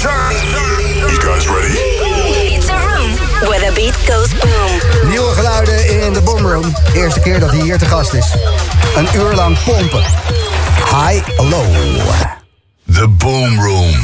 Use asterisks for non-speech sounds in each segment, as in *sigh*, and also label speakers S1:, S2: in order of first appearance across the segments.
S1: You guys ready?
S2: It's a room where the beat goes boom.
S3: Nieuwe geluiden in de boomroom. Eerste keer dat hij hier te gast is. Een uur lang pompen. High, low.
S1: The boom room.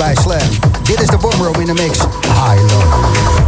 S3: Bij Slam. Dit is de in de mix. High Low.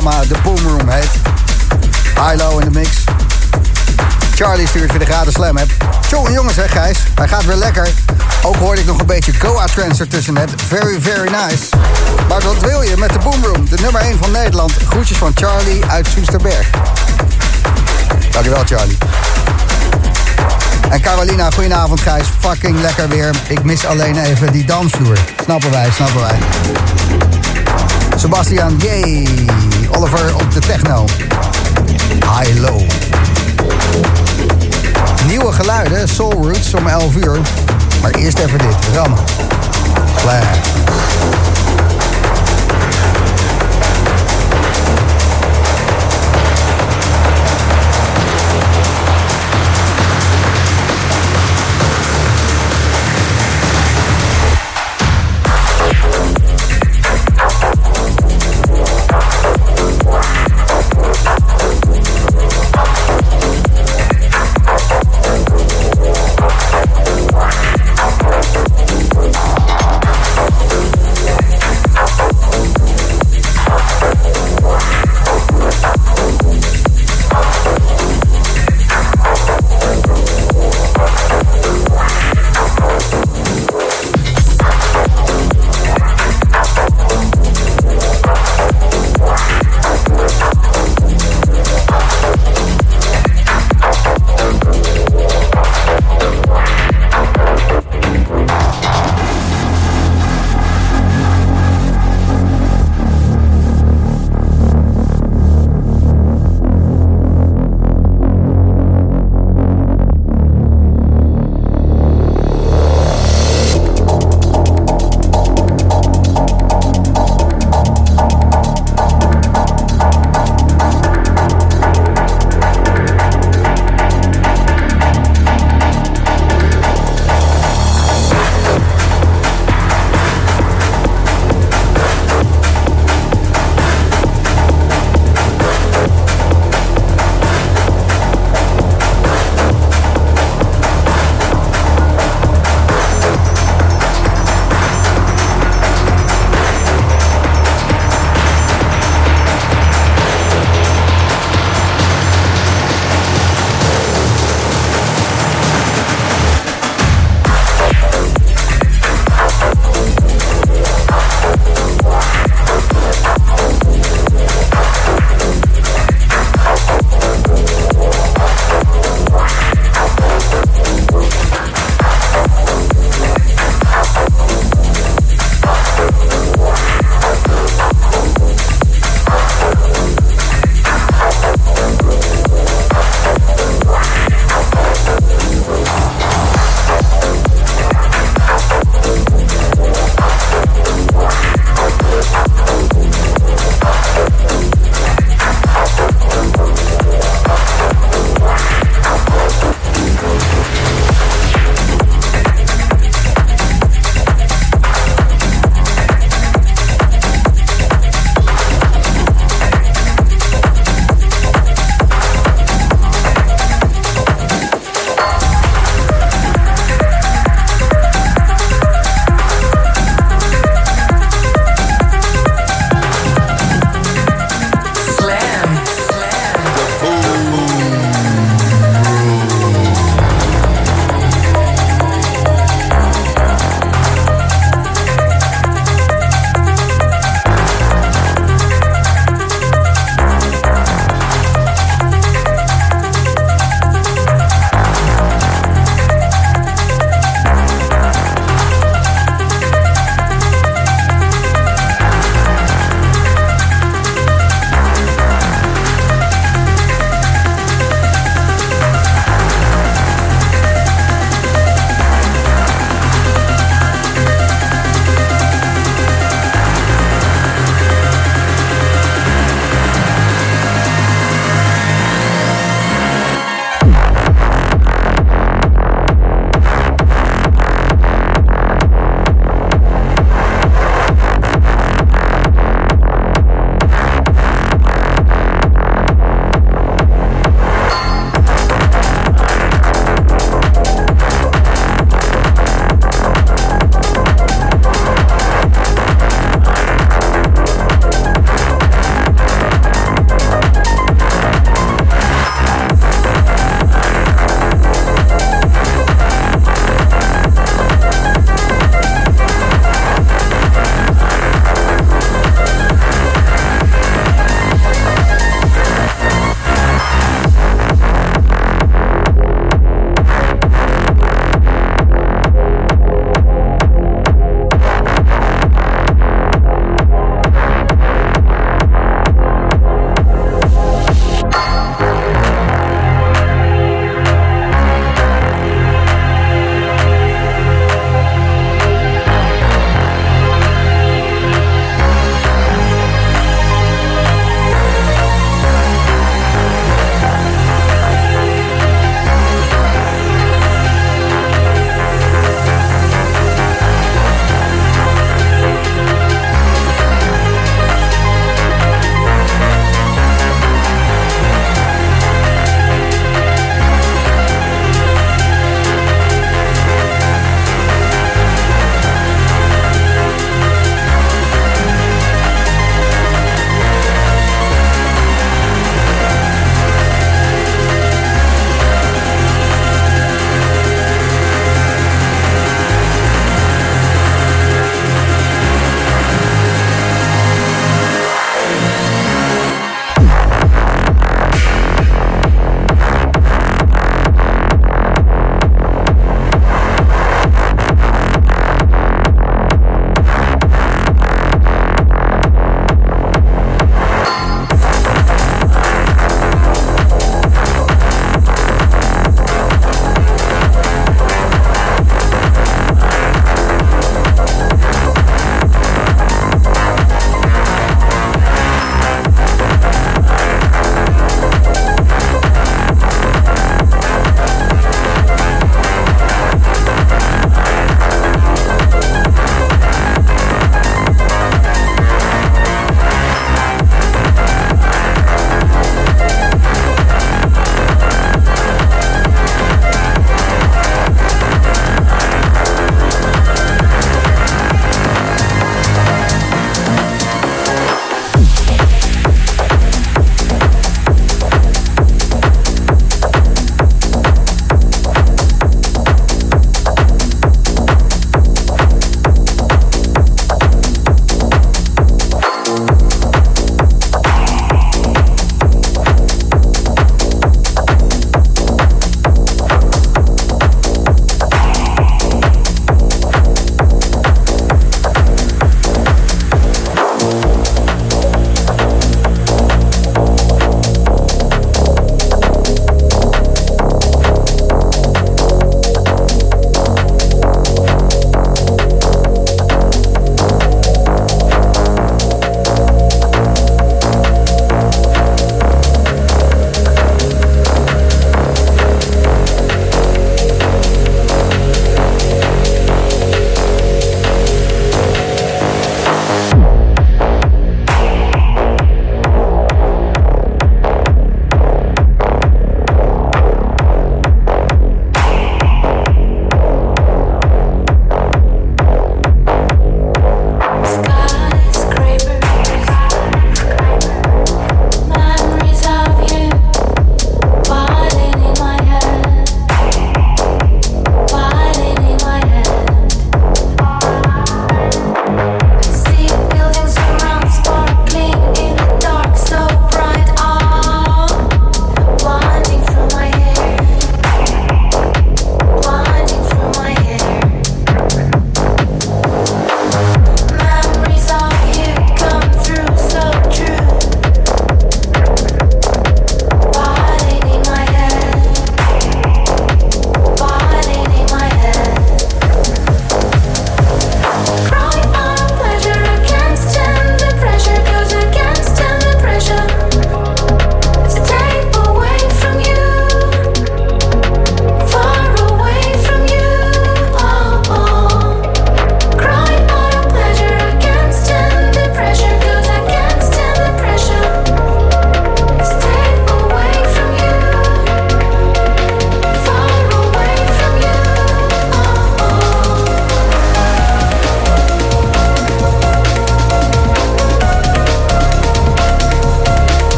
S3: Programma The Boom Room heet. High-low in de mix. Charlie stuurt weer de gratis slam app. Jongen jongens hè Gijs, hij gaat weer lekker. Ook hoorde ik nog een beetje Goa Trance ertussen net. Very, very nice. Maar wat wil je met de Boom Room? De nummer 1 van Nederland. Groetjes van Charlie uit Soesterberg. Dankjewel Charlie. En Carolina, goedenavond Gijs. Fucking lekker weer. Ik mis alleen even die dansvloer. Snappen wij, snappen wij. Sebastian, yay. Oliver op de techno. High-low. Nieuwe geluiden, Soul Roots om 11 uur. Maar eerst even dit, rammen. Flag.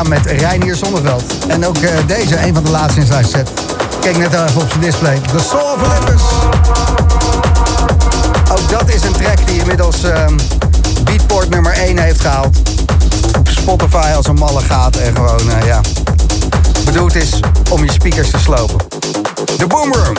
S3: Met Reinier Zonneveld. En ook uh, deze, een van de laatste in zijn set. Kijk net even op zijn display. The Soul of. Ook dat is een track die inmiddels uh, Beatport nummer 1 heeft gehaald. Op Spotify als een malle gaat en gewoon, uh, ja... Bedoeld is om je speakers te slopen. The Boom Room.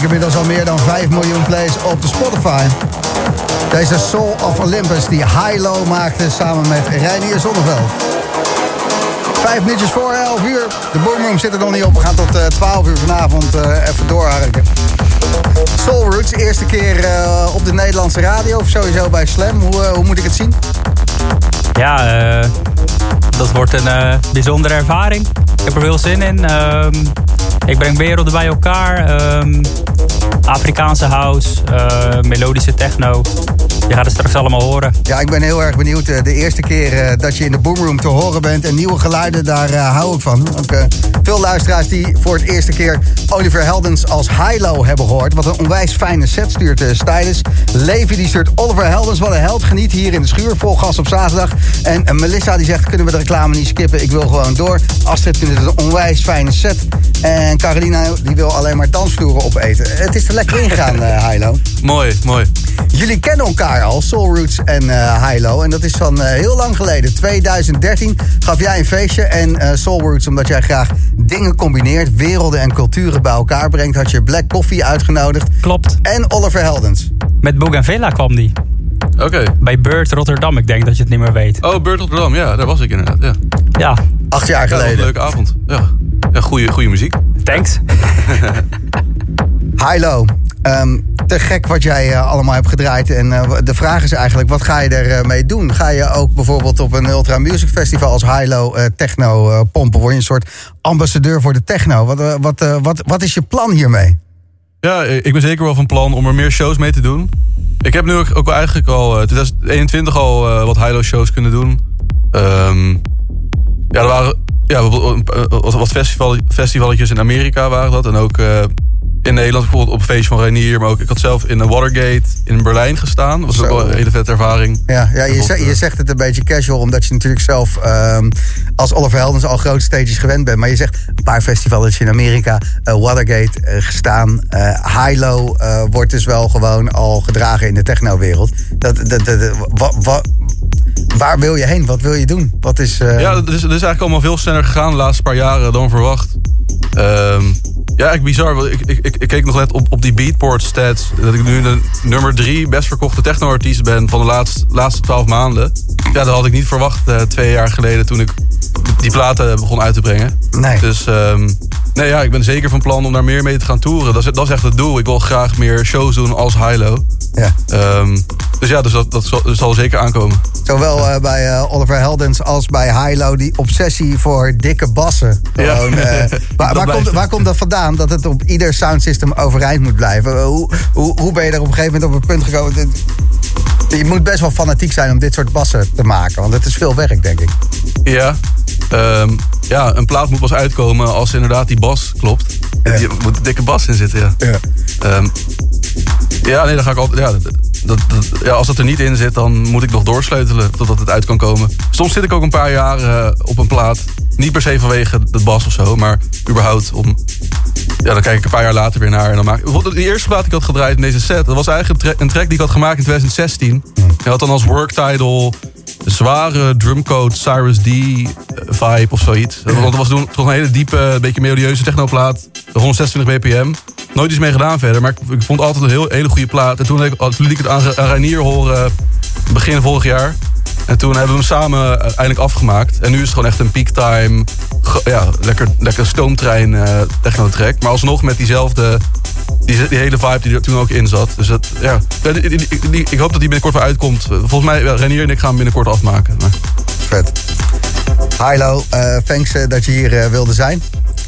S3: Gekeken. Inmiddels al meer dan 5 miljoen plays op de Spotify. Deze Soul of Olympus die High-Low maakte samen met Reinier Zonneveld. Vijf minuutjes voor 11 uur. De boomroom zit er nog niet op. We gaan tot uh, eh, 12 uur vanavond uh, even doorharken. Soul Roots, eerste keer uh, op de Nederlandse radio of sowieso bij Slam. Hoe, hoe moet ik het zien?
S4: Ja, dat wordt een bijzondere ervaring. Ik heb er veel zin in. Ehm, ik breng werelden bij elkaar. Um, Afrikaanse house, uh, melodische techno. Je gaat het straks allemaal horen.
S3: Ja, ik ben heel erg benieuwd. Eh, de eerste keer uh, dat je in de boomroom te horen bent en nieuwe geluiden, daar hou ik van. Ook veel luisteraars die voor het eerste keer Oliver Heldens als high-low hebben gehoord. Wat een onwijs fijne set stuurt uh, Stylus. Levi die stuurt Oliver Heldens. Wat een held geniet hier in de schuur. Vol gas op zaterdag. En Melissa die zegt, kunnen we de reclame niet skippen? Ik wil gewoon door. Astrid vindt het een onwijs fijne set. En Carolina die wil alleen maar dansvloeren opeten. Het is er lekker ingegaan, uh, Hilo.
S4: Mooi, mooi.
S3: Jullie kennen elkaar al, Soul Roots en uh, Hilo. En dat is van uh, heel lang geleden. 2013 gaf jij een feestje. En uh, Soul Roots, omdat jij graag dingen combineert, werelden en culturen bij elkaar brengt, had je Black Coffee uitgenodigd.
S4: Klopt.
S3: En Oliver Heldens.
S4: Met Bougainvillea kwam die.
S5: Oké.
S4: Bij Beurt Rotterdam. Ik denk dat je het niet meer weet.
S5: Oh, Beurt Rotterdam. Ja, daar was ik inderdaad. Ja,
S4: Ja,
S3: Acht jaar
S5: ja dat was een
S3: geleden.
S5: leuke avond. Ja, ja goede, goede muziek.
S4: thanks. *laughs*
S3: Hilo. Ehm, te gek wat jij eh, allemaal hebt gedraaid. En eh, de vraag is eigenlijk, wat ga je ermee mee doen? Ga je ook bijvoorbeeld op een Ultra Music Festival als Hilo eh, techno eh, pompen? Word je een soort ambassadeur voor de techno? Wat, eh, wat, eh, wat, wat is je plan hiermee?
S5: Ja, ik ben zeker wel van plan om er meer shows mee te doen. Ik heb nu ook, eigenlijk al eh, 2021 al eh, wat high-low shows kunnen doen. Ehm, ja, er waren ja, wat, wat, wat festival, festivaletjes in Amerika waren dat. En ook eh, in Nederland bijvoorbeeld op een feestje van Reinier. Maar ook, ik had zelf in een Watergate in Berlijn gestaan. Dat was ook wel een hele vette ervaring.
S3: Ja, ja je, zegt, je
S5: eh,
S3: zegt het een beetje casual, omdat je natuurlijk zelf ehm, als Oliver Heldens al grote stages gewend bent. Maar je zegt een paar festivals in Amerika, eh, Watergate eh, gestaan. eh Hilo eh, wordt dus wel gewoon al gedragen in de techno-wereld. Dat, dat, dat, dat- wa- wa- waar wil je heen? Wat wil je doen? Wat is. eh,
S5: Ja, dat is, is eigenlijk allemaal veel sneller gegaan de laatste paar jaren dan verwacht. Ehm, ja, echt bizar. want Ik, ik, ik, ik keek nog net op, op die Beatport stats. Dat ik nu de nummer drie best verkochte techno-artiest ben van de laatste, laatste twaalf maanden. Ja, dat had ik niet verwacht eh, twee jaar geleden toen ik die platen begon uit te brengen.
S3: Nee.
S5: Dus ehm, nee, ja, ik ben zeker van plan om daar meer mee te gaan toeren. Dat is, dat is echt het doel. Ik wil graag meer shows doen als Hilo.
S3: ja.
S5: Ehm, dus ja, dus dat, dat, zal, dat zal zeker aankomen.
S3: Zowel eh, bij eh, Oliver Heldens als bij Hilo, die obsessie voor dikke bassen.
S5: Ja.
S3: Gewoon, eh, *laughs* waar, komt, waar komt dat vandaan? Dat het op ieder soundsystem overeind moet blijven. Hoe, hoe, hoe ben je er op een gegeven moment op een punt gekomen? Je moet best wel fanatiek zijn om dit soort bassen te maken. Want het is veel werk, denk ik.
S5: Ja. Ehm, ja, een plaat moet pas uitkomen als inderdaad die bas klopt.
S3: Ja.
S5: Er moet een dikke bas in zitten, ja.
S3: Ja.
S5: Ehm, ja, nee, dan ga ik altijd... Ja, dat, dat, dat- ja, als het er niet in zit, dan moet ik nog doorsleutelen totdat het uit kan komen. Soms zit ik ook een paar jaar eh, op een plaat. Niet per se vanwege de bas of zo, maar überhaupt om... Ja, dan kijk ik een paar jaar later weer naar en dan maak ik... De eerste plaat die ik had gedraaid in deze set... dat was eigenlijk een, tra- een track die ik had gemaakt in 2016. Die had dan als work title... Zware drumcode Cyrus D eh, vibe of zoiets. Dat was toen toch een hele diepe, beetje melodieuze technoplaat. 126 bpm. Nooit iets mee gedaan verder, maar ik, ik vond altijd een heel, hele goede plaat. En toen, liet ik het aan, aan horen begin vorig jaar. En toen hebben we hem samen eindelijk afgemaakt. En nu is het gewoon echt een peaktime, ja, lekker, lekker stoomtrein eh techno-track. Maar alsnog met diezelfde, die, die hele vibe die er toen ook in zat. Dus dat, ja, die- die- ik hoop dat die binnenkort weer uitkomt. Volgens mij, ja, Renier en ik gaan hem binnenkort afmaken. Maar,
S3: Vet. Hilo, eh thanks eh, dat je hier eh, wilde zijn.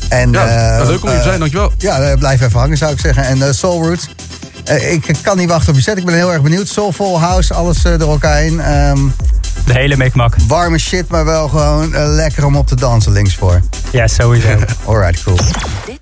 S3: En,
S5: ja,
S3: eh,
S5: nou, leuk om hier te
S3: eh,
S5: zijn, dankjewel.
S3: Ja, eh, blijf even hangen zou ik zeggen. En eh, Soul Roots. Eh, ik kan niet wachten op je set. Ik ben heel erg benieuwd. Soulful House, alles eh, door elkaar heen. Ehm,
S4: De hele mikmak.
S3: warme shit, maar wel gewoon eh, lekker om op te dansen links voor.
S4: Ja, sowieso. *laughs*
S3: Alright, cool.